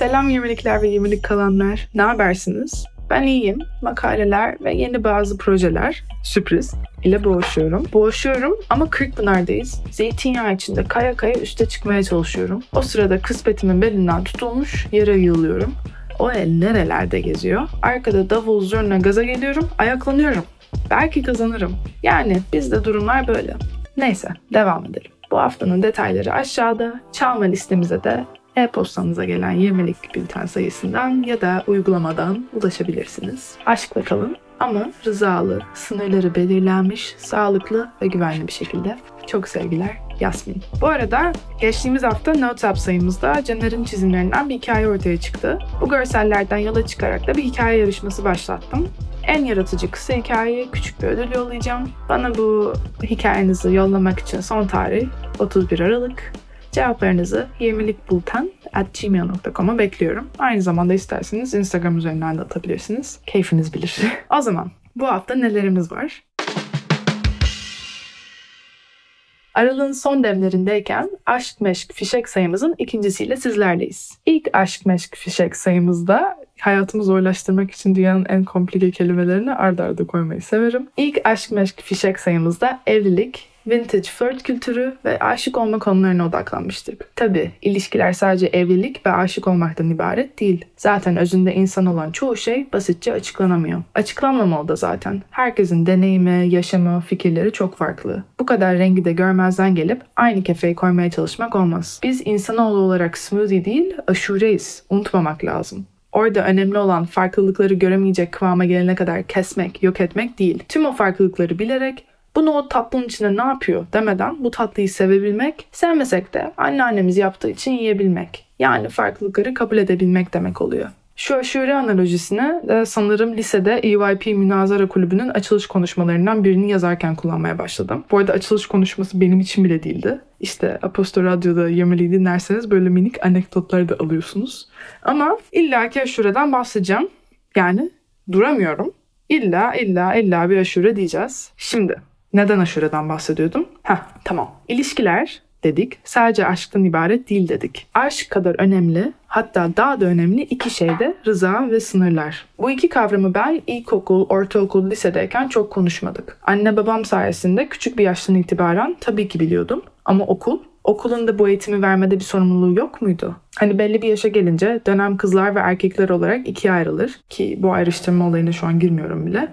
Selam yemelikler ve yemelik kalanlar. Ne habersiniz? Ben iyiyim. Makaleler ve yeni bazı projeler, sürpriz, ile boğuşuyorum. Boğuşuyorum ama Kırkpınar'dayız. Zeytinyağı içinde kaya kaya üste çıkmaya çalışıyorum. O sırada kıspetimin belinden tutulmuş yere yığılıyorum. O el nerelerde geziyor? Arkada davul zurna gaza geliyorum, ayaklanıyorum. Belki kazanırım. Yani bizde durumlar böyle. Neyse, devam edelim. Bu haftanın detayları aşağıda. Çalma listemize de e-postanıza gelen 20'lik bülten sayısından ya da uygulamadan ulaşabilirsiniz. Aşkla kalın ama rızalı, sınırları belirlenmiş, sağlıklı ve güvenli bir şekilde. Çok sevgiler Yasmin. Bu arada geçtiğimiz hafta Notes sayımızda Caner'in çizimlerinden bir hikaye ortaya çıktı. Bu görsellerden yola çıkarak da bir hikaye yarışması başlattım. En yaratıcı kısa hikaye küçük bir ödül yollayacağım. Bana bu hikayenizi yollamak için son tarih 31 Aralık. Cevaplarınızı 20'lik bulten at gmail.com'a bekliyorum. Aynı zamanda isterseniz Instagram üzerinden de atabilirsiniz. Keyfiniz bilir. o zaman bu hafta nelerimiz var? Aralığın son demlerindeyken aşk meşk fişek sayımızın ikincisiyle sizlerleyiz. İlk aşk meşk fişek sayımızda hayatımı zorlaştırmak için dünyanın en komplike kelimelerini ardarda arda koymayı severim. İlk aşk meşk fişek sayımızda evlilik, vintage flirt kültürü ve aşık olma konularına odaklanmıştık. Tabi ilişkiler sadece evlilik ve aşık olmaktan ibaret değil. Zaten özünde insan olan çoğu şey basitçe açıklanamıyor. Açıklanmamalı da zaten. Herkesin deneyimi, yaşamı, fikirleri çok farklı. Bu kadar rengi de görmezden gelip aynı kefeyi koymaya çalışmak olmaz. Biz insanoğlu olarak smoothie değil, aşureyiz. Unutmamak lazım. Orada önemli olan farklılıkları göremeyecek kıvama gelene kadar kesmek, yok etmek değil. Tüm o farklılıkları bilerek bunu o tatlının içinde ne yapıyor demeden bu tatlıyı sevebilmek, sevmesek de anneannemiz yaptığı için yiyebilmek. Yani farklılıkları kabul edebilmek demek oluyor. Şu aşure analojisini de sanırım lisede EYP Münazara Kulübü'nün açılış konuşmalarından birini yazarken kullanmaya başladım. Bu arada açılış konuşması benim için bile değildi. İşte Aposto Radyo'da Yemeli'yi dinlerseniz böyle minik anekdotları da alıyorsunuz. Ama illaki aşureden bahsedeceğim. Yani duramıyorum. İlla illa illa bir aşure diyeceğiz. Şimdi neden aşureden bahsediyordum? Heh tamam. İlişkiler dedik. Sadece aşktan ibaret değil dedik. Aşk kadar önemli, hatta daha da önemli iki şey de rıza ve sınırlar. Bu iki kavramı ben ilkokul, ortaokul, lisedeyken çok konuşmadık. Anne babam sayesinde küçük bir yaştan itibaren tabii ki biliyordum. Ama okul, okulun da bu eğitimi vermede bir sorumluluğu yok muydu? Hani belli bir yaşa gelince dönem kızlar ve erkekler olarak ikiye ayrılır ki bu ayrıştırma olayına şu an girmiyorum bile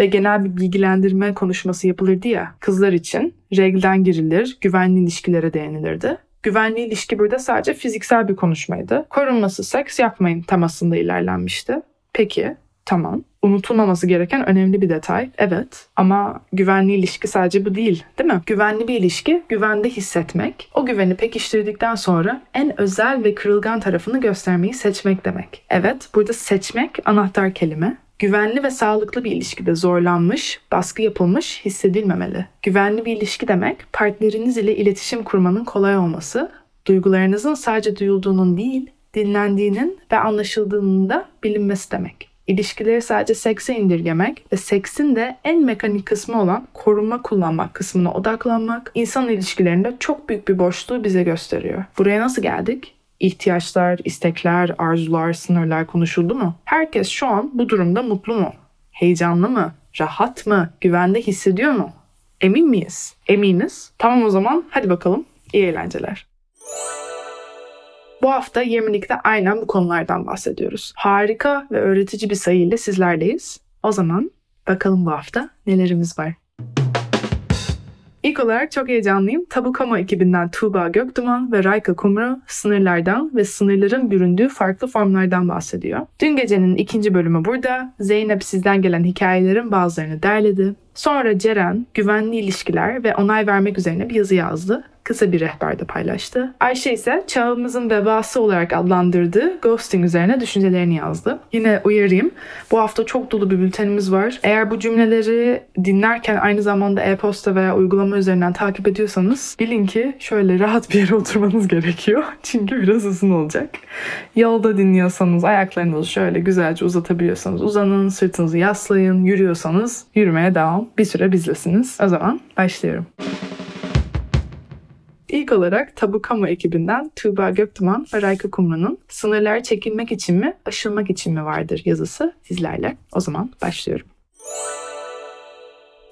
ve genel bir bilgilendirme konuşması yapılırdı ya kızlar için reglden girilir, güvenli ilişkilere değinilirdi. Güvenli ilişki burada sadece fiziksel bir konuşmaydı. Korunması seks yapmayın temasında ilerlenmişti. Peki, tamam. Unutulmaması gereken önemli bir detay. Evet ama güvenli ilişki sadece bu değil değil mi? Güvenli bir ilişki güvende hissetmek. O güveni pekiştirdikten sonra en özel ve kırılgan tarafını göstermeyi seçmek demek. Evet burada seçmek anahtar kelime. Güvenli ve sağlıklı bir ilişkide zorlanmış, baskı yapılmış hissedilmemeli. Güvenli bir ilişki demek partneriniz ile iletişim kurmanın kolay olması, duygularınızın sadece duyulduğunun değil, dinlendiğinin ve anlaşıldığının da bilinmesi demek. İlişkileri sadece sekse indirgemek ve seksin de en mekanik kısmı olan koruma kullanmak kısmına odaklanmak insan ilişkilerinde çok büyük bir boşluğu bize gösteriyor. Buraya nasıl geldik? İhtiyaçlar, istekler, arzular, sınırlar konuşuldu mu? Herkes şu an bu durumda mutlu mu? Heyecanlı mı? Rahat mı? Güvende hissediyor mu? Emin miyiz? Eminiz. Tamam o zaman hadi bakalım. İyi eğlenceler. Bu hafta 20'likte aynen bu konulardan bahsediyoruz. Harika ve öğretici bir sayı ile sizlerleyiz. O zaman bakalım bu hafta nelerimiz var. İlk olarak çok heyecanlıyım. Tabukama ekibinden Tuğba Gökduman ve Rayka Kumru sınırlardan ve sınırların büründüğü farklı formlardan bahsediyor. Dün gecenin ikinci bölümü burada. Zeynep sizden gelen hikayelerin bazılarını derledi. Sonra Ceren güvenli ilişkiler ve onay vermek üzerine bir yazı yazdı kısa bir rehberde paylaştı. Ayşe ise çağımızın vebası olarak adlandırdığı ghosting üzerine düşüncelerini yazdı. Yine uyarayım. Bu hafta çok dolu bir bültenimiz var. Eğer bu cümleleri dinlerken aynı zamanda e-posta veya uygulama üzerinden takip ediyorsanız bilin ki şöyle rahat bir yere oturmanız gerekiyor. Çünkü biraz uzun olacak. Yolda dinliyorsanız ayaklarınızı şöyle güzelce uzatabiliyorsanız uzanın, sırtınızı yaslayın, yürüyorsanız yürümeye devam. Bir süre bizlesiniz. O zaman başlıyorum. İlk olarak Tabu Kamu ekibinden Tuğba Göktuman ve Rayka Kumru'nun Sınırlar çekilmek için mi, aşılmak için mi vardır yazısı sizlerle. O zaman başlıyorum.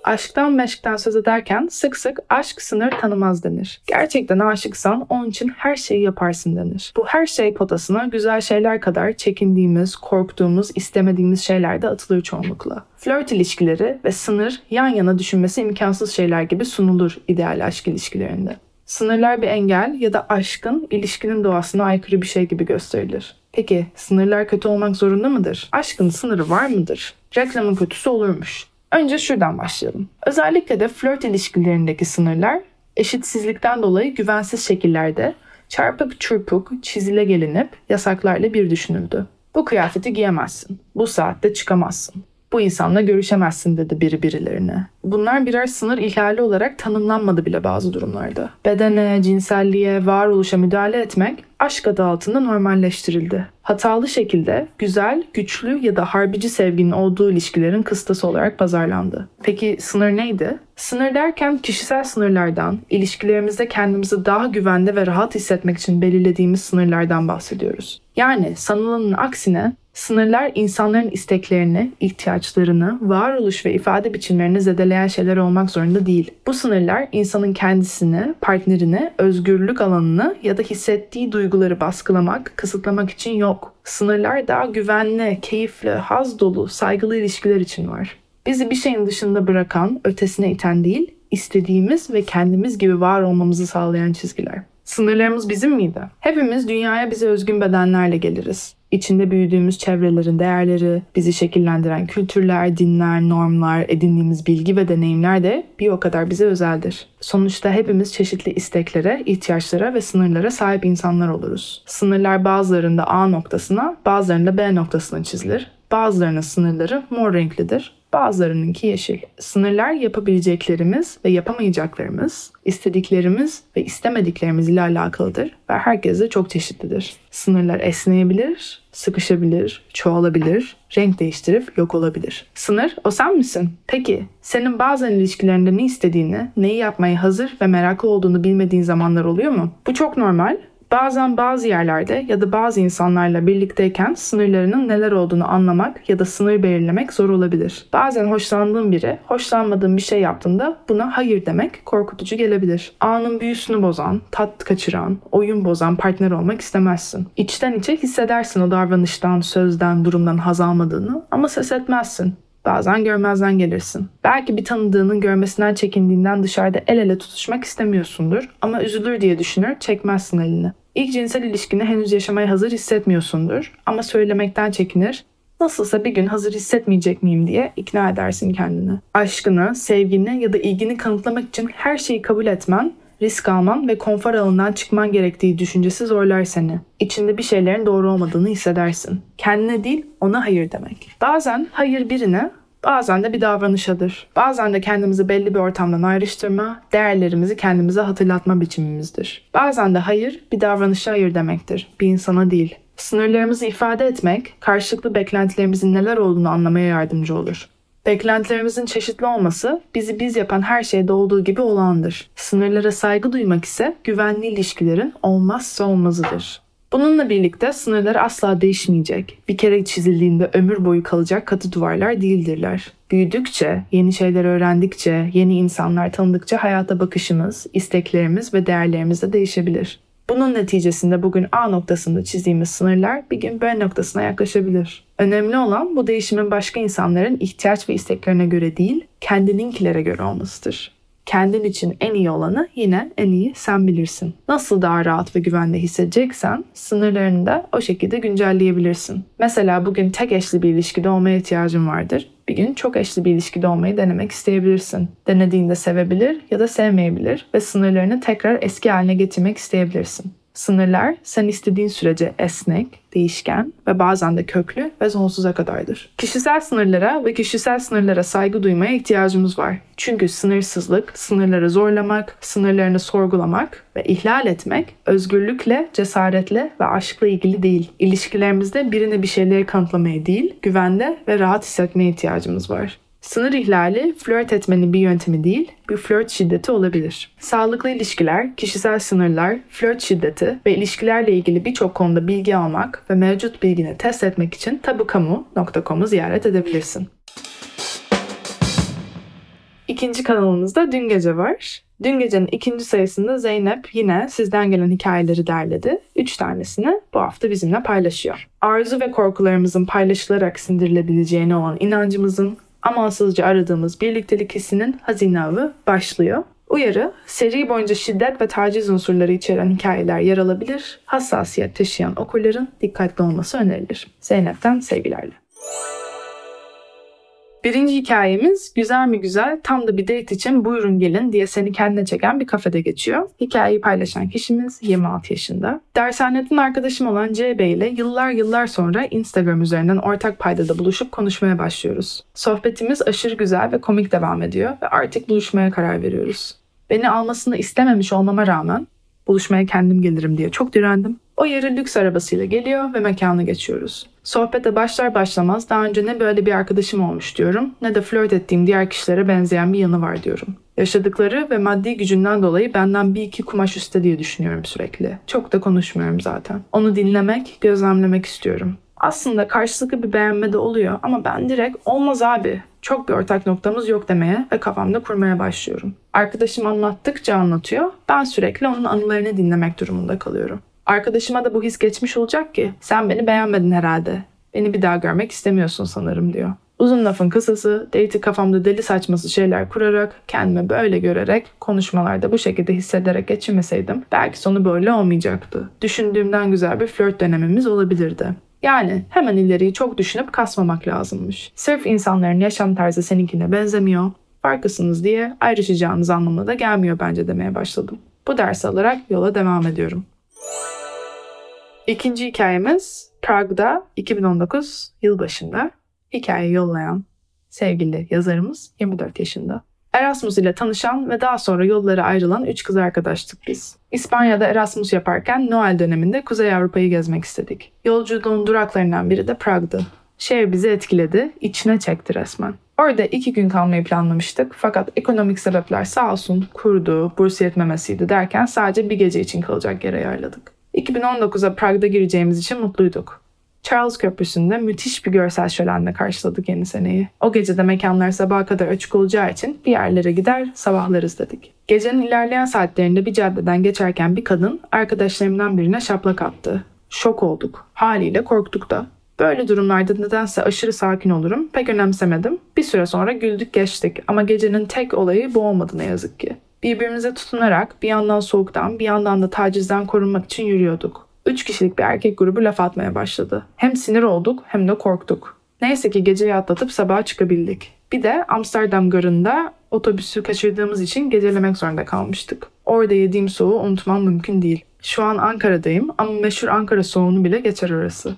Aşktan meşkten söz ederken sık sık aşk sınır tanımaz denir. Gerçekten aşıksan onun için her şeyi yaparsın denir. Bu her şey potasına güzel şeyler kadar çekindiğimiz, korktuğumuz, istemediğimiz şeyler de atılır çoğunlukla. Flört ilişkileri ve sınır yan yana düşünmesi imkansız şeyler gibi sunulur ideal aşk ilişkilerinde. Sınırlar bir engel ya da aşkın ilişkinin doğasına aykırı bir şey gibi gösterilir. Peki sınırlar kötü olmak zorunda mıdır? Aşkın sınırı var mıdır? Reklamın kötüsü olurmuş. Önce şuradan başlayalım. Özellikle de flört ilişkilerindeki sınırlar eşitsizlikten dolayı güvensiz şekillerde çarpık çırpık çizile gelinip yasaklarla bir düşünüldü. Bu kıyafeti giyemezsin. Bu saatte çıkamazsın bu insanla görüşemezsin dedi biri birilerine. Bunlar birer sınır ihlali olarak tanımlanmadı bile bazı durumlarda. Bedene, cinselliğe, varoluşa müdahale etmek aşk adı altında normalleştirildi. Hatalı şekilde güzel, güçlü ya da harbici sevginin olduğu ilişkilerin kıstası olarak pazarlandı. Peki sınır neydi? Sınır derken kişisel sınırlardan, ilişkilerimizde kendimizi daha güvende ve rahat hissetmek için belirlediğimiz sınırlardan bahsediyoruz. Yani sanılanın aksine Sınırlar insanların isteklerini, ihtiyaçlarını, varoluş ve ifade biçimlerini zedeleyen şeyler olmak zorunda değil. Bu sınırlar insanın kendisini, partnerini, özgürlük alanını ya da hissettiği duyguları baskılamak, kısıtlamak için yok. Sınırlar daha güvenli, keyifli, haz dolu, saygılı ilişkiler için var. Bizi bir şeyin dışında bırakan, ötesine iten değil, istediğimiz ve kendimiz gibi var olmamızı sağlayan çizgiler. Sınırlarımız bizim miydi? Hepimiz dünyaya bize özgün bedenlerle geliriz. İçinde büyüdüğümüz çevrelerin değerleri, bizi şekillendiren kültürler, dinler, normlar, edindiğimiz bilgi ve deneyimler de bir o kadar bize özeldir. Sonuçta hepimiz çeşitli isteklere, ihtiyaçlara ve sınırlara sahip insanlar oluruz. Sınırlar bazılarında A noktasına, bazılarında B noktasına çizilir. Bazılarının sınırları mor renklidir, bazılarınınki yeşil. Sınırlar yapabileceklerimiz ve yapamayacaklarımız, istediklerimiz ve istemediklerimiz ile alakalıdır ve herkese çok çeşitlidir. Sınırlar esneyebilir, sıkışabilir, çoğalabilir, renk değiştirip yok olabilir. Sınır o sen misin? Peki senin bazen ilişkilerinde ne istediğini, neyi yapmaya hazır ve meraklı olduğunu bilmediğin zamanlar oluyor mu? Bu çok normal Bazen bazı yerlerde ya da bazı insanlarla birlikteyken sınırlarının neler olduğunu anlamak ya da sınır belirlemek zor olabilir. Bazen hoşlandığın biri hoşlanmadığın bir şey yaptığında buna hayır demek korkutucu gelebilir. Anın büyüsünü bozan, tat kaçıran, oyun bozan partner olmak istemezsin. İçten içe hissedersin o davranıştan, sözden, durumdan haz almadığını ama ses etmezsin. Bazen görmezden gelirsin. Belki bir tanıdığının görmesinden çekindiğinden dışarıda el ele tutuşmak istemiyorsundur ama üzülür diye düşünür çekmezsin elini. İlk cinsel ilişkini henüz yaşamaya hazır hissetmiyorsundur ama söylemekten çekinir. Nasılsa bir gün hazır hissetmeyecek miyim diye ikna edersin kendini. Aşkını, sevgini ya da ilgini kanıtlamak için her şeyi kabul etmen risk alman ve konfor alanından çıkman gerektiği düşüncesi zorlar seni. İçinde bir şeylerin doğru olmadığını hissedersin. Kendine değil ona hayır demek. Bazen hayır birine Bazen de bir davranışadır. Bazen de kendimizi belli bir ortamdan ayrıştırma, değerlerimizi kendimize hatırlatma biçimimizdir. Bazen de hayır bir davranışa hayır demektir, bir insana değil. Sınırlarımızı ifade etmek, karşılıklı beklentilerimizin neler olduğunu anlamaya yardımcı olur. Beklentilerimizin çeşitli olması bizi biz yapan her şeyde olduğu gibi olandır. Sınırlara saygı duymak ise güvenli ilişkilerin olmazsa olmazıdır. Bununla birlikte sınırlar asla değişmeyecek. Bir kere çizildiğinde ömür boyu kalacak katı duvarlar değildirler. Büyüdükçe, yeni şeyler öğrendikçe, yeni insanlar tanıdıkça hayata bakışımız, isteklerimiz ve değerlerimiz de değişebilir. Bunun neticesinde bugün A noktasında çizdiğimiz sınırlar bir gün B noktasına yaklaşabilir. Önemli olan bu değişimin başka insanların ihtiyaç ve isteklerine göre değil, kendininkilere göre olmasıdır. Kendin için en iyi olanı yine en iyi sen bilirsin. Nasıl daha rahat ve güvende hissedeceksen sınırlarını da o şekilde güncelleyebilirsin. Mesela bugün tek eşli bir ilişkide olmaya ihtiyacın vardır. Bir gün çok eşli bir ilişkide olmayı denemek isteyebilirsin. Denediğinde sevebilir ya da sevmeyebilir ve sınırlarını tekrar eski haline getirmek isteyebilirsin. Sınırlar sen istediğin sürece esnek, değişken ve bazen de köklü ve sonsuza kadardır. Kişisel sınırlara ve kişisel sınırlara saygı duymaya ihtiyacımız var. Çünkü sınırsızlık, sınırları zorlamak, sınırlarını sorgulamak ve ihlal etmek özgürlükle, cesaretle ve aşkla ilgili değil. İlişkilerimizde birine bir şeyleri kanıtlamaya değil, güvende ve rahat hissetmeye ihtiyacımız var. Sınır ihlali flört etmenin bir yöntemi değil, bir flört şiddeti olabilir. Sağlıklı ilişkiler, kişisel sınırlar, flört şiddeti ve ilişkilerle ilgili birçok konuda bilgi almak ve mevcut bilgini test etmek için tabukamu.com'u ziyaret edebilirsin. İkinci kanalımızda Dün Gece var. Dün gecenin ikinci sayısında Zeynep yine sizden gelen hikayeleri derledi. Üç tanesini bu hafta bizimle paylaşıyor. Arzu ve korkularımızın paylaşılarak sindirilebileceğine olan inancımızın amansızca aradığımız birliktelik hissinin hazine avı başlıyor. Uyarı, seri boyunca şiddet ve taciz unsurları içeren hikayeler yer alabilir, hassasiyet taşıyan okurların dikkatli olması önerilir. Zeynep'ten sevgilerle. Birinci hikayemiz güzel mi güzel tam da bir date için buyurun gelin diye seni kendine çeken bir kafede geçiyor. Hikayeyi paylaşan kişimiz 26 yaşında. Dershaneden arkadaşım olan CB ile yıllar yıllar sonra Instagram üzerinden ortak paydada buluşup konuşmaya başlıyoruz. Sohbetimiz aşırı güzel ve komik devam ediyor ve artık buluşmaya karar veriyoruz. Beni almasını istememiş olmama rağmen buluşmaya kendim gelirim diye çok direndim. O yarı lüks arabasıyla geliyor ve mekana geçiyoruz. Sohbete başlar başlamaz daha önce ne böyle bir arkadaşım olmuş diyorum ne de flört ettiğim diğer kişilere benzeyen bir yanı var diyorum. Yaşadıkları ve maddi gücünden dolayı benden bir iki kumaş üstte diye düşünüyorum sürekli. Çok da konuşmuyorum zaten. Onu dinlemek, gözlemlemek istiyorum. Aslında karşılıklı bir beğenme de oluyor ama ben direkt olmaz abi çok bir ortak noktamız yok demeye ve kafamda kurmaya başlıyorum. Arkadaşım anlattıkça anlatıyor, ben sürekli onun anılarını dinlemek durumunda kalıyorum. Arkadaşıma da bu his geçmiş olacak ki sen beni beğenmedin herhalde. Beni bir daha görmek istemiyorsun sanırım diyor. Uzun lafın kısası, date'i kafamda deli saçması şeyler kurarak, kendimi böyle görerek, konuşmalarda bu şekilde hissederek geçirmeseydim belki sonu böyle olmayacaktı. Düşündüğümden güzel bir flört dönemimiz olabilirdi. Yani hemen ileriyi çok düşünüp kasmamak lazımmış. Sırf insanların yaşam tarzı seninkine benzemiyor, farklısınız diye ayrışacağınız anlamına da gelmiyor bence demeye başladım. Bu dersi alarak yola devam ediyorum. İkinci hikayemiz Prag'da 2019 yılbaşında hikaye yollayan sevgili yazarımız 24 yaşında. Erasmus ile tanışan ve daha sonra yolları ayrılan üç kız arkadaştık biz. İspanya'da Erasmus yaparken Noel döneminde Kuzey Avrupa'yı gezmek istedik. Yolculuğun duraklarından biri de Prag'dı. Şehir bizi etkiledi, içine çekti resmen. Orada iki gün kalmayı planlamıştık fakat ekonomik sebepler sağ olsun kurdu, burs yetmemesiydi derken sadece bir gece için kalacak yere ayarladık. 2019'a Prag'da gireceğimiz için mutluyduk. Charles Köprüsü'nde müthiş bir görsel şölenle karşıladık yeni seneyi. O gece de mekanlar sabaha kadar açık olacağı için bir yerlere gider sabahlarız dedik. Gecenin ilerleyen saatlerinde bir caddeden geçerken bir kadın arkadaşlarımdan birine şaplak attı. Şok olduk. Haliyle korktuk da. Böyle durumlarda nedense aşırı sakin olurum. Pek önemsemedim. Bir süre sonra güldük geçtik ama gecenin tek olayı bu olmadı ne yazık ki. Birbirimize tutunarak bir yandan soğuktan bir yandan da tacizden korunmak için yürüyorduk. Üç kişilik bir erkek grubu laf atmaya başladı. Hem sinir olduk hem de korktuk. Neyse ki geceyi atlatıp sabaha çıkabildik. Bir de Amsterdam garında otobüsü kaçırdığımız için gecelemek zorunda kalmıştık. Orada yediğim soğuğu unutmam mümkün değil. Şu an Ankara'dayım ama meşhur Ankara soğuğunu bile geçer orası.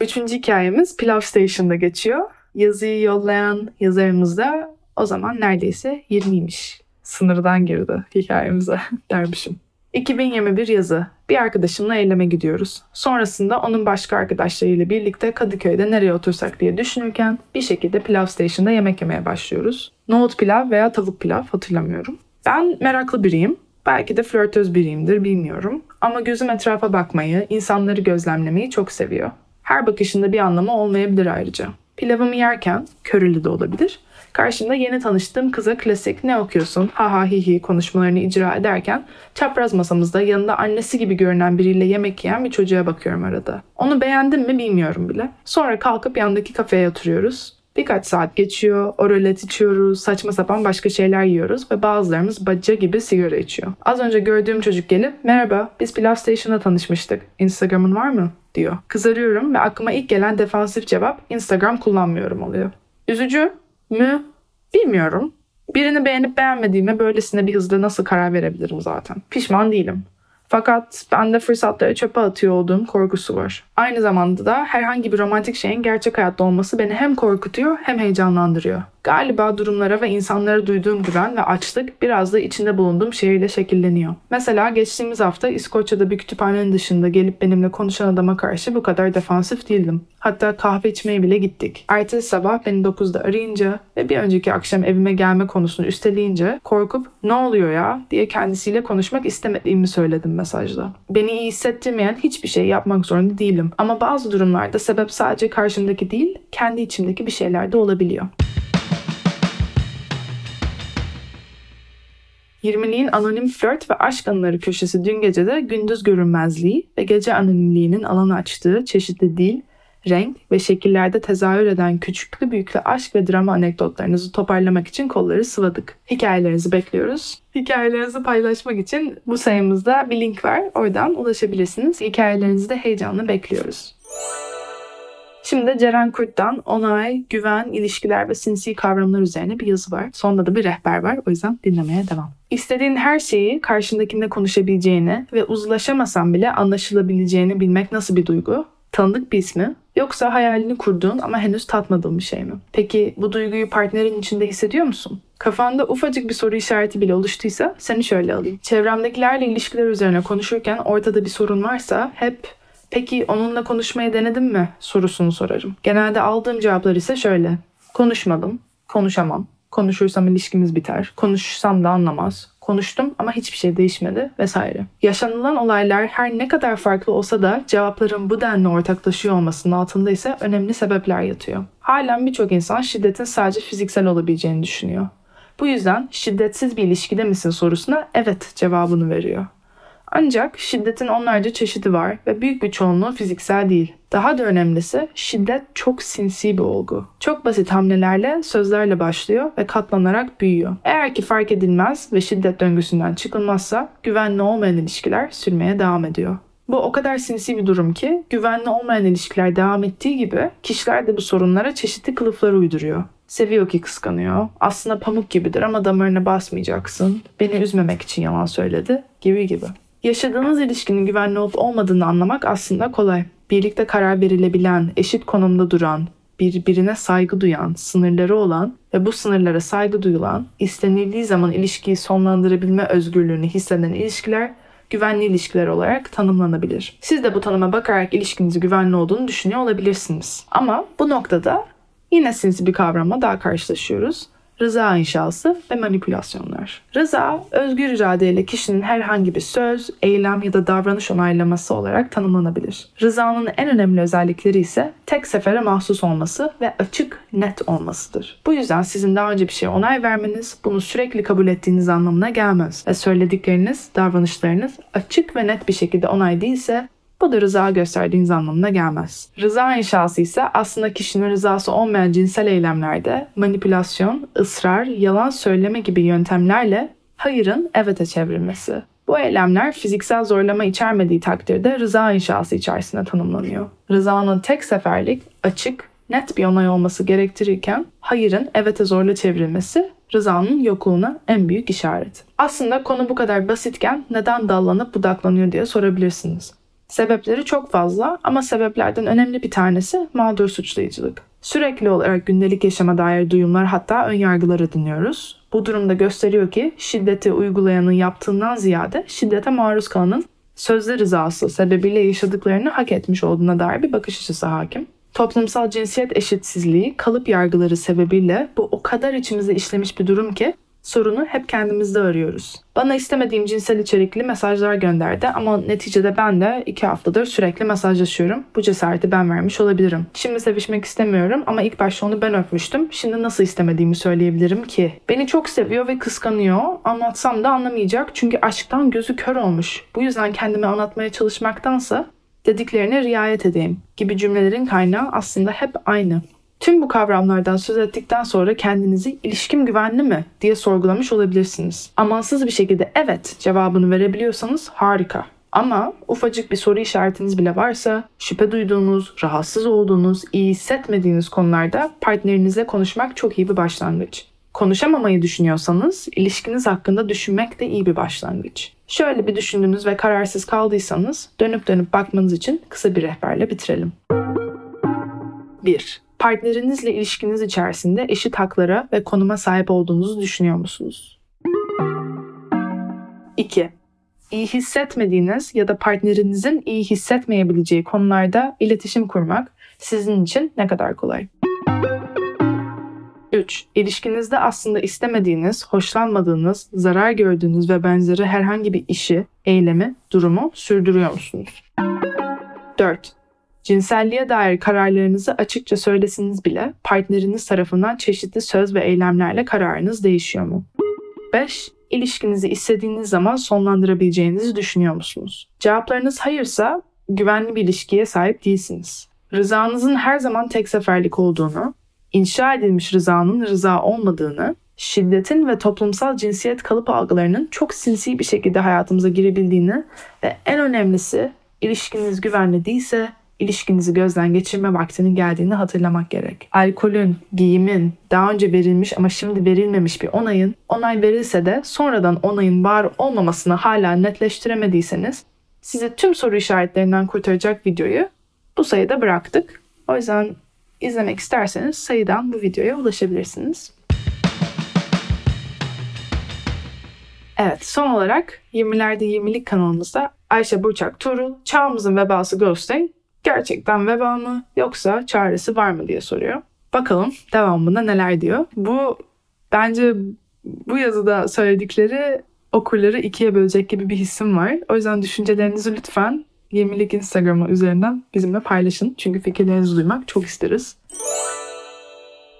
Üçüncü hikayemiz Pilav Station'da geçiyor. Yazıyı yollayan yazarımız da o zaman neredeyse 20'ymiş. Sınırdan girdi hikayemize dermişim. 2021 yazı. Bir arkadaşımla eyleme gidiyoruz. Sonrasında onun başka arkadaşlarıyla birlikte Kadıköy'de nereye otursak diye düşünürken bir şekilde pilav station'da yemek yemeye başlıyoruz. Nohut pilav veya tavuk pilav hatırlamıyorum. Ben meraklı biriyim. Belki de flörtöz biriyimdir bilmiyorum. Ama gözüm etrafa bakmayı, insanları gözlemlemeyi çok seviyor. Her bakışında bir anlamı olmayabilir ayrıca. Pilavımı yerken, körülü de olabilir, Karşımda yeni tanıştığım kıza klasik ne okuyorsun ha ha hi hi konuşmalarını icra ederken çapraz masamızda yanında annesi gibi görünen biriyle yemek yiyen bir çocuğa bakıyorum arada. Onu beğendim mi bilmiyorum bile. Sonra kalkıp yandaki kafeye oturuyoruz. Birkaç saat geçiyor, oralet içiyoruz, saçma sapan başka şeyler yiyoruz ve bazılarımız bacca gibi sigara içiyor. Az önce gördüğüm çocuk gelip merhaba biz Pilav Station'da tanışmıştık. Instagram'ın var mı? diyor. Kızarıyorum ve aklıma ilk gelen defansif cevap Instagram kullanmıyorum oluyor. Üzücü mü? Bilmiyorum. Birini beğenip beğenmediğime böylesine bir hızla nasıl karar verebilirim zaten. Pişman değilim. Fakat bende fırsatları çöpe atıyor olduğum korkusu var. Aynı zamanda da herhangi bir romantik şeyin gerçek hayatta olması beni hem korkutuyor hem heyecanlandırıyor. Galiba durumlara ve insanlara duyduğum güven ve açlık biraz da içinde bulunduğum şehirle şekilleniyor. Mesela geçtiğimiz hafta İskoçya'da bir kütüphanenin dışında gelip benimle konuşan adama karşı bu kadar defansif değildim. Hatta kahve içmeye bile gittik. Ertesi sabah beni 9'da arayınca ve bir önceki akşam evime gelme konusunu üsteleyince korkup ne oluyor ya diye kendisiyle konuşmak istemediğimi söyledim mesajda. Beni iyi hissettirmeyen hiçbir şey yapmak zorunda değilim. Ama bazı durumlarda sebep sadece karşımdaki değil, kendi içimdeki bir şeyler de olabiliyor. 20'liğin anonim flört ve aşk anıları köşesi dün gece de gündüz görünmezliği ve gece anonimliğinin alanı açtığı çeşitli dil, renk ve şekillerde tezahür eden küçüklü büyüklü aşk ve drama anekdotlarınızı toparlamak için kolları sıvadık. Hikayelerinizi bekliyoruz. Hikayelerinizi paylaşmak için bu sayımızda bir link var. Oradan ulaşabilirsiniz. Hikayelerinizi de heyecanla bekliyoruz. Şimdi Ceren Kurt'tan onay, güven, ilişkiler ve sinsi kavramlar üzerine bir yazı var. Sonunda da bir rehber var. O yüzden dinlemeye devam. İstediğin her şeyi karşındakinde konuşabileceğini ve uzlaşamasan bile anlaşılabileceğini bilmek nasıl bir duygu? Tanıdık bir ismi? Yoksa hayalini kurduğun ama henüz tatmadığın bir şey mi? Peki bu duyguyu partnerin içinde hissediyor musun? Kafanda ufacık bir soru işareti bile oluştuysa seni şöyle alayım. Çevremdekilerle ilişkiler üzerine konuşurken ortada bir sorun varsa hep peki onunla konuşmayı denedin mi sorusunu sorarım. Genelde aldığım cevaplar ise şöyle. Konuşmadım, konuşamam, konuşursam ilişkimiz biter, konuşsam da anlamaz, konuştum ama hiçbir şey değişmedi vesaire. Yaşanılan olaylar her ne kadar farklı olsa da cevapların bu denli ortaklaşıyor olmasının altında ise önemli sebepler yatıyor. Halen birçok insan şiddetin sadece fiziksel olabileceğini düşünüyor. Bu yüzden şiddetsiz bir ilişkide misin sorusuna evet cevabını veriyor. Ancak şiddetin onlarca çeşidi var ve büyük bir çoğunluğu fiziksel değil. Daha da önemlisi şiddet çok sinsi bir olgu. Çok basit hamlelerle, sözlerle başlıyor ve katlanarak büyüyor. Eğer ki fark edilmez ve şiddet döngüsünden çıkılmazsa güvenli olmayan ilişkiler sürmeye devam ediyor. Bu o kadar sinsi bir durum ki güvenli olmayan ilişkiler devam ettiği gibi kişiler de bu sorunlara çeşitli kılıflar uyduruyor. Seviyor ki kıskanıyor. Aslında pamuk gibidir ama damarına basmayacaksın. Beni üzmemek için yalan söyledi gibi gibi. Yaşadığınız ilişkinin güvenli olup olmadığını anlamak aslında kolay. Birlikte karar verilebilen, eşit konumda duran, birbirine saygı duyan, sınırları olan ve bu sınırlara saygı duyulan, istenildiği zaman ilişkiyi sonlandırabilme özgürlüğünü hisseden ilişkiler güvenli ilişkiler olarak tanımlanabilir. Siz de bu tanıma bakarak ilişkinizi güvenli olduğunu düşünüyor olabilirsiniz. Ama bu noktada yine sinsi bir kavramla daha karşılaşıyoruz rıza inşası ve manipülasyonlar. Rıza, özgür iradeyle kişinin herhangi bir söz, eylem ya da davranış onaylaması olarak tanımlanabilir. Rızanın en önemli özellikleri ise tek sefere mahsus olması ve açık, net olmasıdır. Bu yüzden sizin daha önce bir şeye onay vermeniz, bunu sürekli kabul ettiğiniz anlamına gelmez ve söyledikleriniz, davranışlarınız açık ve net bir şekilde onay değilse bu da rıza gösterdiğiniz anlamına gelmez. Rıza inşası ise aslında kişinin rızası olmayan cinsel eylemlerde manipülasyon, ısrar, yalan söyleme gibi yöntemlerle hayırın evete çevrilmesi. Bu eylemler fiziksel zorlama içermediği takdirde rıza inşası içerisinde tanımlanıyor. Rızanın tek seferlik, açık, net bir onay olması gerektirirken hayırın evete zorla çevrilmesi rızanın yokluğuna en büyük işaret. Aslında konu bu kadar basitken neden dallanıp budaklanıyor diye sorabilirsiniz. Sebepleri çok fazla ama sebeplerden önemli bir tanesi mağdur suçlayıcılık. Sürekli olarak gündelik yaşama dair duyumlar hatta önyargılar ediniyoruz. Bu durumda gösteriyor ki şiddeti uygulayanın yaptığından ziyade şiddete maruz kalanın sözde rızası sebebiyle yaşadıklarını hak etmiş olduğuna dair bir bakış açısı hakim. Toplumsal cinsiyet eşitsizliği, kalıp yargıları sebebiyle bu o kadar içimize işlemiş bir durum ki sorunu hep kendimizde arıyoruz. Bana istemediğim cinsel içerikli mesajlar gönderdi ama neticede ben de iki haftadır sürekli mesajlaşıyorum. Bu cesareti ben vermiş olabilirim. Şimdi sevişmek istemiyorum ama ilk başta onu ben öpmüştüm. Şimdi nasıl istemediğimi söyleyebilirim ki? Beni çok seviyor ve kıskanıyor. Anlatsam da anlamayacak çünkü aşktan gözü kör olmuş. Bu yüzden kendimi anlatmaya çalışmaktansa dediklerine riayet edeyim gibi cümlelerin kaynağı aslında hep aynı. Tüm bu kavramlardan söz ettikten sonra kendinizi ilişkim güvenli mi diye sorgulamış olabilirsiniz. Amansız bir şekilde evet cevabını verebiliyorsanız harika. Ama ufacık bir soru işaretiniz bile varsa şüphe duyduğunuz, rahatsız olduğunuz, iyi hissetmediğiniz konularda partnerinizle konuşmak çok iyi bir başlangıç. Konuşamamayı düşünüyorsanız ilişkiniz hakkında düşünmek de iyi bir başlangıç. Şöyle bir düşündünüz ve kararsız kaldıysanız dönüp dönüp bakmanız için kısa bir rehberle bitirelim. 1. Partnerinizle ilişkiniz içerisinde eşit haklara ve konuma sahip olduğunuzu düşünüyor musunuz? 2. İyi hissetmediğiniz ya da partnerinizin iyi hissetmeyebileceği konularda iletişim kurmak sizin için ne kadar kolay? 3. İlişkinizde aslında istemediğiniz, hoşlanmadığınız, zarar gördüğünüz ve benzeri herhangi bir işi, eylemi, durumu sürdürüyor musunuz? 4. Cinselliğe dair kararlarınızı açıkça söylesiniz bile partneriniz tarafından çeşitli söz ve eylemlerle kararınız değişiyor mu? 5. İlişkinizi istediğiniz zaman sonlandırabileceğinizi düşünüyor musunuz? Cevaplarınız hayırsa güvenli bir ilişkiye sahip değilsiniz. Rızanızın her zaman tek seferlik olduğunu, inşa edilmiş rızanın rıza olmadığını, şiddetin ve toplumsal cinsiyet kalıp algılarının çok sinsi bir şekilde hayatımıza girebildiğini ve en önemlisi ilişkiniz güvenli değilse ilişkinizi gözden geçirme vaktinin geldiğini hatırlamak gerek. Alkolün, giyimin, daha önce verilmiş ama şimdi verilmemiş bir onayın, onay verilse de sonradan onayın var olmamasını hala netleştiremediyseniz sizi tüm soru işaretlerinden kurtaracak videoyu bu sayıda bıraktık. O yüzden izlemek isterseniz sayıdan bu videoya ulaşabilirsiniz. Evet son olarak 20'lerde 20'lik kanalımızda Ayşe Burçak Tuğrul, Çağımızın Vebası Ghosting gerçekten veba mı yoksa çaresi var mı diye soruyor. Bakalım devamında neler diyor. Bu bence bu yazıda söyledikleri okurları ikiye bölecek gibi bir hissim var. O yüzden düşüncelerinizi lütfen 20'lik Instagram'ı üzerinden bizimle paylaşın. Çünkü fikirlerinizi duymak çok isteriz.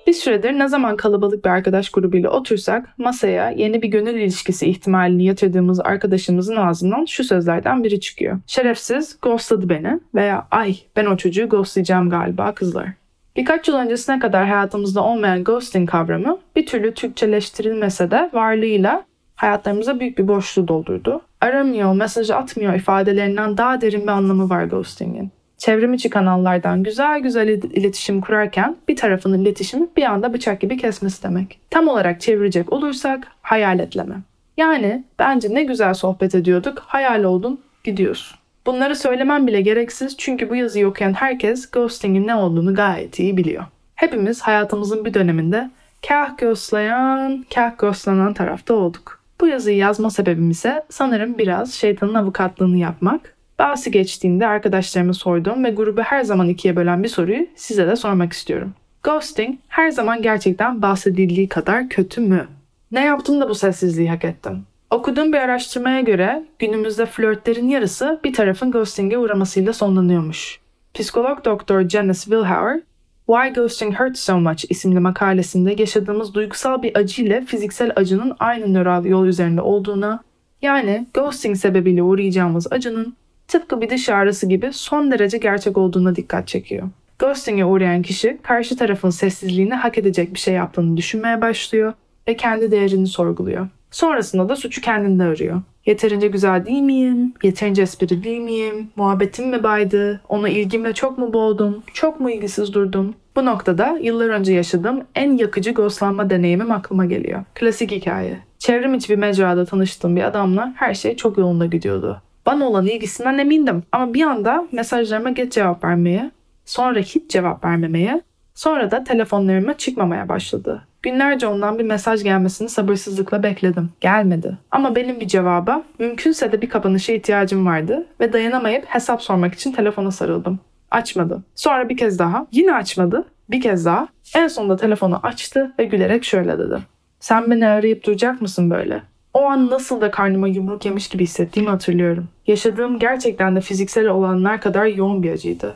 Bir süredir ne zaman kalabalık bir arkadaş grubuyla otursak masaya yeni bir gönül ilişkisi ihtimalini yatırdığımız arkadaşımızın ağzından şu sözlerden biri çıkıyor. Şerefsiz ghostladı beni veya ay ben o çocuğu ghostlayacağım galiba kızlar. Birkaç yıl öncesine kadar hayatımızda olmayan ghosting kavramı bir türlü Türkçeleştirilmese de varlığıyla hayatlarımıza büyük bir boşluğu doldurdu. Aramıyor, mesaj atmıyor ifadelerinden daha derin bir anlamı var ghostingin çevrim içi kanallardan güzel güzel iletişim kurarken bir tarafının iletişimi bir anda bıçak gibi kesmesi demek. Tam olarak çevirecek olursak hayaletleme. Yani bence ne güzel sohbet ediyorduk, hayal oldun, gidiyorsun. Bunları söylemem bile gereksiz çünkü bu yazıyı okuyan herkes ghosting'in ne olduğunu gayet iyi biliyor. Hepimiz hayatımızın bir döneminde kah ghostlayan, kah ghostlanan tarafta olduk. Bu yazıyı yazma sebebim ise sanırım biraz şeytanın avukatlığını yapmak Bahsi geçtiğinde arkadaşlarıma sorduğum ve grubu her zaman ikiye bölen bir soruyu size de sormak istiyorum. Ghosting her zaman gerçekten bahsedildiği kadar kötü mü? Ne yaptım da bu sessizliği hak ettim? Okuduğum bir araştırmaya göre günümüzde flörtlerin yarısı bir tarafın ghosting'e uğramasıyla sonlanıyormuş. Psikolog doktor Janice Wilhauer, Why Ghosting Hurts So Much isimli makalesinde yaşadığımız duygusal bir acı ile fiziksel acının aynı nöral yol üzerinde olduğuna, yani ghosting sebebiyle uğrayacağımız acının tıpkı bir dış ağrısı gibi son derece gerçek olduğuna dikkat çekiyor. Ghosting'e uğrayan kişi karşı tarafın sessizliğini hak edecek bir şey yaptığını düşünmeye başlıyor ve kendi değerini sorguluyor. Sonrasında da suçu kendinde arıyor. Yeterince güzel değil miyim? Yeterince espri değil miyim? Muhabbetim mi baydı? Ona ilgimle çok mu boğdum? Çok mu ilgisiz durdum? Bu noktada yıllar önce yaşadığım en yakıcı ghostlanma deneyimim aklıma geliyor. Klasik hikaye. Çevrim içi bir mecrada tanıştığım bir adamla her şey çok yolunda gidiyordu. Bana olan ilgisinden emindim ama bir anda mesajlarıma geç cevap vermeye, sonra hiç cevap vermemeye, sonra da telefonlarıma çıkmamaya başladı. Günlerce ondan bir mesaj gelmesini sabırsızlıkla bekledim. Gelmedi. Ama benim bir cevaba, mümkünse de bir kapanışa ihtiyacım vardı ve dayanamayıp hesap sormak için telefona sarıldım. Açmadı. Sonra bir kez daha, yine açmadı. Bir kez daha. En sonunda telefonu açtı ve gülerek şöyle dedi. Sen beni arayıp duracak mısın böyle? O an nasıl da karnıma yumruk yemiş gibi hissettiğimi hatırlıyorum. Yaşadığım gerçekten de fiziksel olanlar kadar yoğun bir acıydı.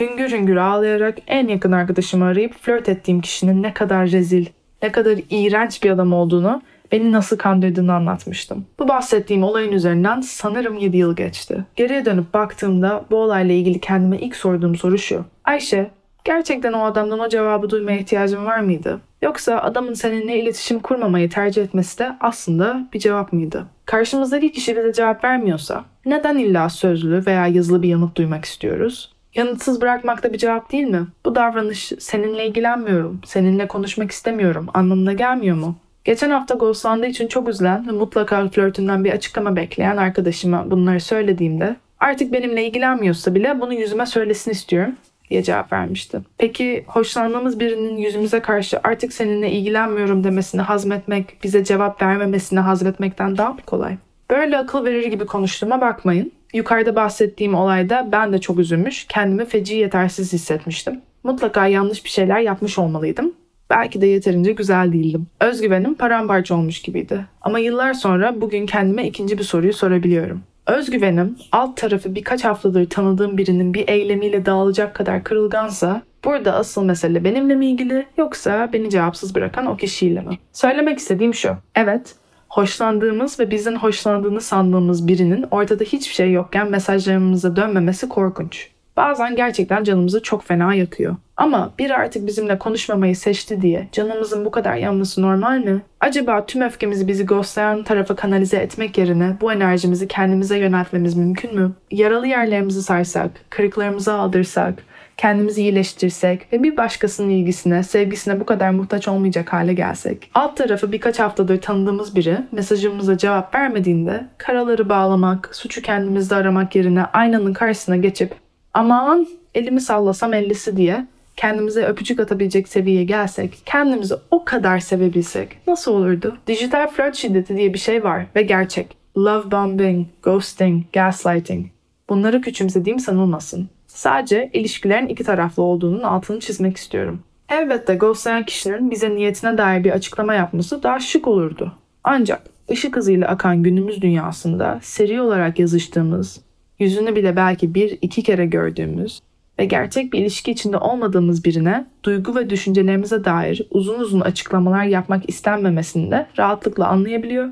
Hüngür hüngür ağlayarak en yakın arkadaşımı arayıp flört ettiğim kişinin ne kadar rezil, ne kadar iğrenç bir adam olduğunu, beni nasıl kandırdığını anlatmıştım. Bu bahsettiğim olayın üzerinden sanırım 7 yıl geçti. Geriye dönüp baktığımda bu olayla ilgili kendime ilk sorduğum soru şu. Ayşe, gerçekten o adamdan o cevabı duymaya ihtiyacın var mıydı? Yoksa adamın seninle iletişim kurmamayı tercih etmesi de aslında bir cevap mıydı? Karşımızdaki kişi bize cevap vermiyorsa neden illa sözlü veya yazılı bir yanıt duymak istiyoruz? Yanıtsız bırakmak da bir cevap değil mi? Bu davranış seninle ilgilenmiyorum, seninle konuşmak istemiyorum anlamına gelmiyor mu? Geçen hafta ghostlandığı için çok üzülen ve mutlaka flörtünden bir açıklama bekleyen arkadaşıma bunları söylediğimde artık benimle ilgilenmiyorsa bile bunu yüzüme söylesin istiyorum diye cevap vermişti. Peki hoşlandığımız birinin yüzümüze karşı artık seninle ilgilenmiyorum demesini hazmetmek, bize cevap vermemesini hazmetmekten daha mı kolay? Böyle akıl verir gibi konuştuğuma bakmayın. Yukarıda bahsettiğim olayda ben de çok üzülmüş, kendimi feci yetersiz hissetmiştim. Mutlaka yanlış bir şeyler yapmış olmalıydım. Belki de yeterince güzel değildim. Özgüvenim paramparça olmuş gibiydi. Ama yıllar sonra bugün kendime ikinci bir soruyu sorabiliyorum. Özgüvenim alt tarafı birkaç haftadır tanıdığım birinin bir eylemiyle dağılacak kadar kırılgansa burada asıl mesele benimle mi ilgili yoksa beni cevapsız bırakan o kişiyle mi? Söylemek istediğim şu. Evet, hoşlandığımız ve bizden hoşlandığını sandığımız birinin ortada hiçbir şey yokken mesajlarımıza dönmemesi korkunç. Bazen gerçekten canımızı çok fena yakıyor. Ama biri artık bizimle konuşmamayı seçti diye canımızın bu kadar yanması normal mi? Acaba tüm öfkemizi bizi ghostlayan tarafa kanalize etmek yerine bu enerjimizi kendimize yöneltmemiz mümkün mü? Yaralı yerlerimizi sarsak, kırıklarımızı aldırsak, kendimizi iyileştirsek ve bir başkasının ilgisine, sevgisine bu kadar muhtaç olmayacak hale gelsek. Alt tarafı birkaç haftadır tanıdığımız biri mesajımıza cevap vermediğinde karaları bağlamak, suçu kendimizde aramak yerine aynanın karşısına geçip aman elimi sallasam ellisi diye kendimize öpücük atabilecek seviyeye gelsek, kendimizi o kadar sevebilsek nasıl olurdu? Dijital flört şiddeti diye bir şey var ve gerçek. Love bombing, ghosting, gaslighting. Bunları küçümsediğim sanılmasın. Sadece ilişkilerin iki taraflı olduğunun altını çizmek istiyorum. Elbette ghostlayan kişilerin bize niyetine dair bir açıklama yapması daha şık olurdu. Ancak ışık hızıyla akan günümüz dünyasında seri olarak yazıştığımız, yüzünü bile belki bir iki kere gördüğümüz ve gerçek bir ilişki içinde olmadığımız birine duygu ve düşüncelerimize dair uzun uzun açıklamalar yapmak istenmemesini de rahatlıkla anlayabiliyor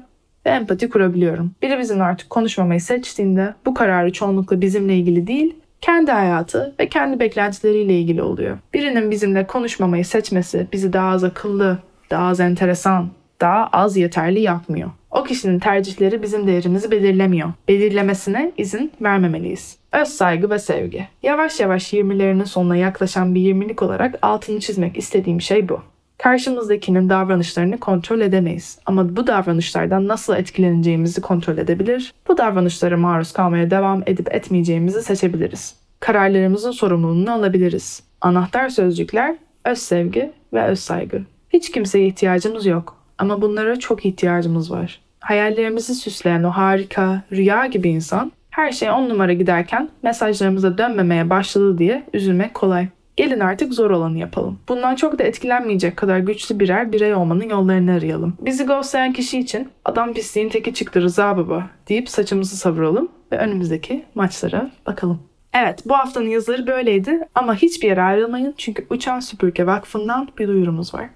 ve empati kurabiliyorum. Biri bizim artık konuşmamayı seçtiğinde bu kararı çoğunlukla bizimle ilgili değil, kendi hayatı ve kendi beklentileriyle ilgili oluyor. Birinin bizimle konuşmamayı seçmesi bizi daha az akıllı, daha az enteresan, daha az yeterli yapmıyor. O kişinin tercihleri bizim değerimizi belirlemiyor. Belirlemesine izin vermemeliyiz. Öz saygı ve sevgi. Yavaş yavaş 20'lerinin sonuna yaklaşan bir 20'lik olarak altını çizmek istediğim şey bu. Karşımızdakinin davranışlarını kontrol edemeyiz. Ama bu davranışlardan nasıl etkileneceğimizi kontrol edebilir, bu davranışlara maruz kalmaya devam edip etmeyeceğimizi seçebiliriz. Kararlarımızın sorumluluğunu alabiliriz. Anahtar sözcükler öz sevgi ve öz saygı. Hiç kimseye ihtiyacımız yok ama bunlara çok ihtiyacımız var. Hayallerimizi süsleyen o harika, rüya gibi insan her şey on numara giderken mesajlarımıza dönmemeye başladı diye üzülmek kolay. Gelin artık zor olanı yapalım. Bundan çok da etkilenmeyecek kadar güçlü birer birey olmanın yollarını arayalım. Bizi ghostlayan kişi için adam pisliğin teki çıktı Rıza baba deyip saçımızı savuralım ve önümüzdeki maçlara bakalım. Evet bu haftanın yazıları böyleydi ama hiçbir yere ayrılmayın çünkü Uçan Süpürge Vakfı'ndan bir duyurumuz var.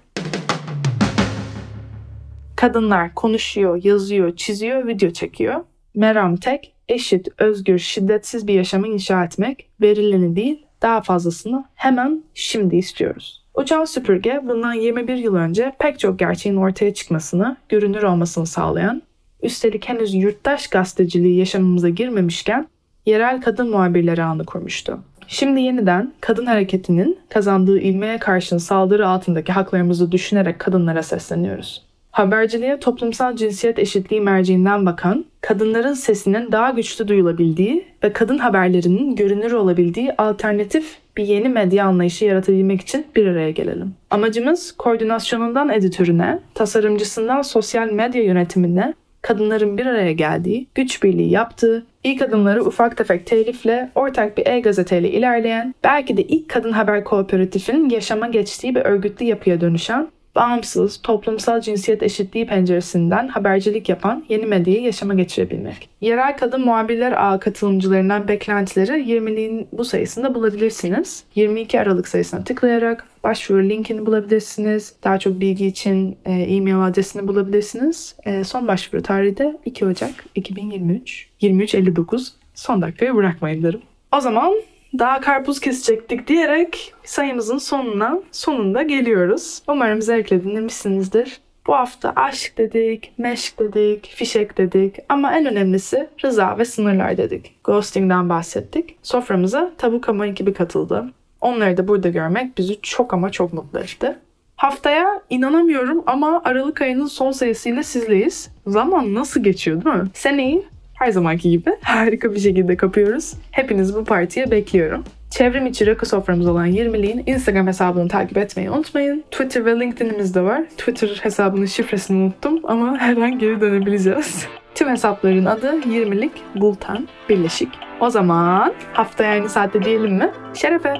Kadınlar konuşuyor, yazıyor, çiziyor, video çekiyor. Meram tek, eşit, özgür, şiddetsiz bir yaşamı inşa etmek, verileni değil, daha fazlasını hemen şimdi istiyoruz. Uçan süpürge bundan 21 yıl önce pek çok gerçeğin ortaya çıkmasını, görünür olmasını sağlayan, üstelik henüz yurttaş gazeteciliği yaşamımıza girmemişken yerel kadın muhabirleri ağını kurmuştu. Şimdi yeniden kadın hareketinin kazandığı ilmeye karşın saldırı altındaki haklarımızı düşünerek kadınlara sesleniyoruz. Haberciliğe toplumsal cinsiyet eşitliği merciinden bakan, kadınların sesinin daha güçlü duyulabildiği ve kadın haberlerinin görünür olabildiği alternatif bir yeni medya anlayışı yaratabilmek için bir araya gelelim. Amacımız koordinasyonundan editörüne, tasarımcısından sosyal medya yönetimine kadınların bir araya geldiği, güç birliği yaptığı, ilk adımları ufak tefek telifle, ortak bir e-gazeteyle ilerleyen, belki de ilk kadın haber kooperatifinin yaşama geçtiği bir örgütlü yapıya dönüşen bağımsız, toplumsal cinsiyet eşitliği penceresinden habercilik yapan yeni medyayı yaşama geçirebilmek. Yerel kadın muhabirler ağı katılımcılarından beklentileri 20'liğin bu sayısında bulabilirsiniz. 22 Aralık sayısına tıklayarak başvuru linkini bulabilirsiniz. Daha çok bilgi için e, e-mail adresini bulabilirsiniz. E, son başvuru tarihi de 2 Ocak 2023. 23.59 son dakikaya bırakmayın derim. O zaman daha karpuz kesecektik diyerek sayımızın sonuna sonunda geliyoruz. Umarım zevkle dinlemişsinizdir. Bu hafta aşk dedik, meşk dedik, fişek dedik ama en önemlisi rıza ve sınırlar dedik. Ghosting'den bahsettik. Soframıza Tabuk Ama ekibi katıldı. Onları da burada görmek bizi çok ama çok mutlu etti. Haftaya inanamıyorum ama Aralık ayının son sayısıyla sizleyiz. Zaman nasıl geçiyor değil mi? Seneyi her zamanki gibi harika bir şekilde kapıyoruz. Hepinizi bu partiye bekliyorum. Çevrim içi rakı soframız olan 20'liğin Instagram hesabını takip etmeyi unutmayın. Twitter ve LinkedIn'imiz de var. Twitter hesabının şifresini unuttum ama her an geri dönebileceğiz. Tüm hesapların adı 20'lik Bultan Birleşik. O zaman haftaya aynı saatte diyelim mi? Şerefe.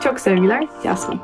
Çok sevgiler Yasmin.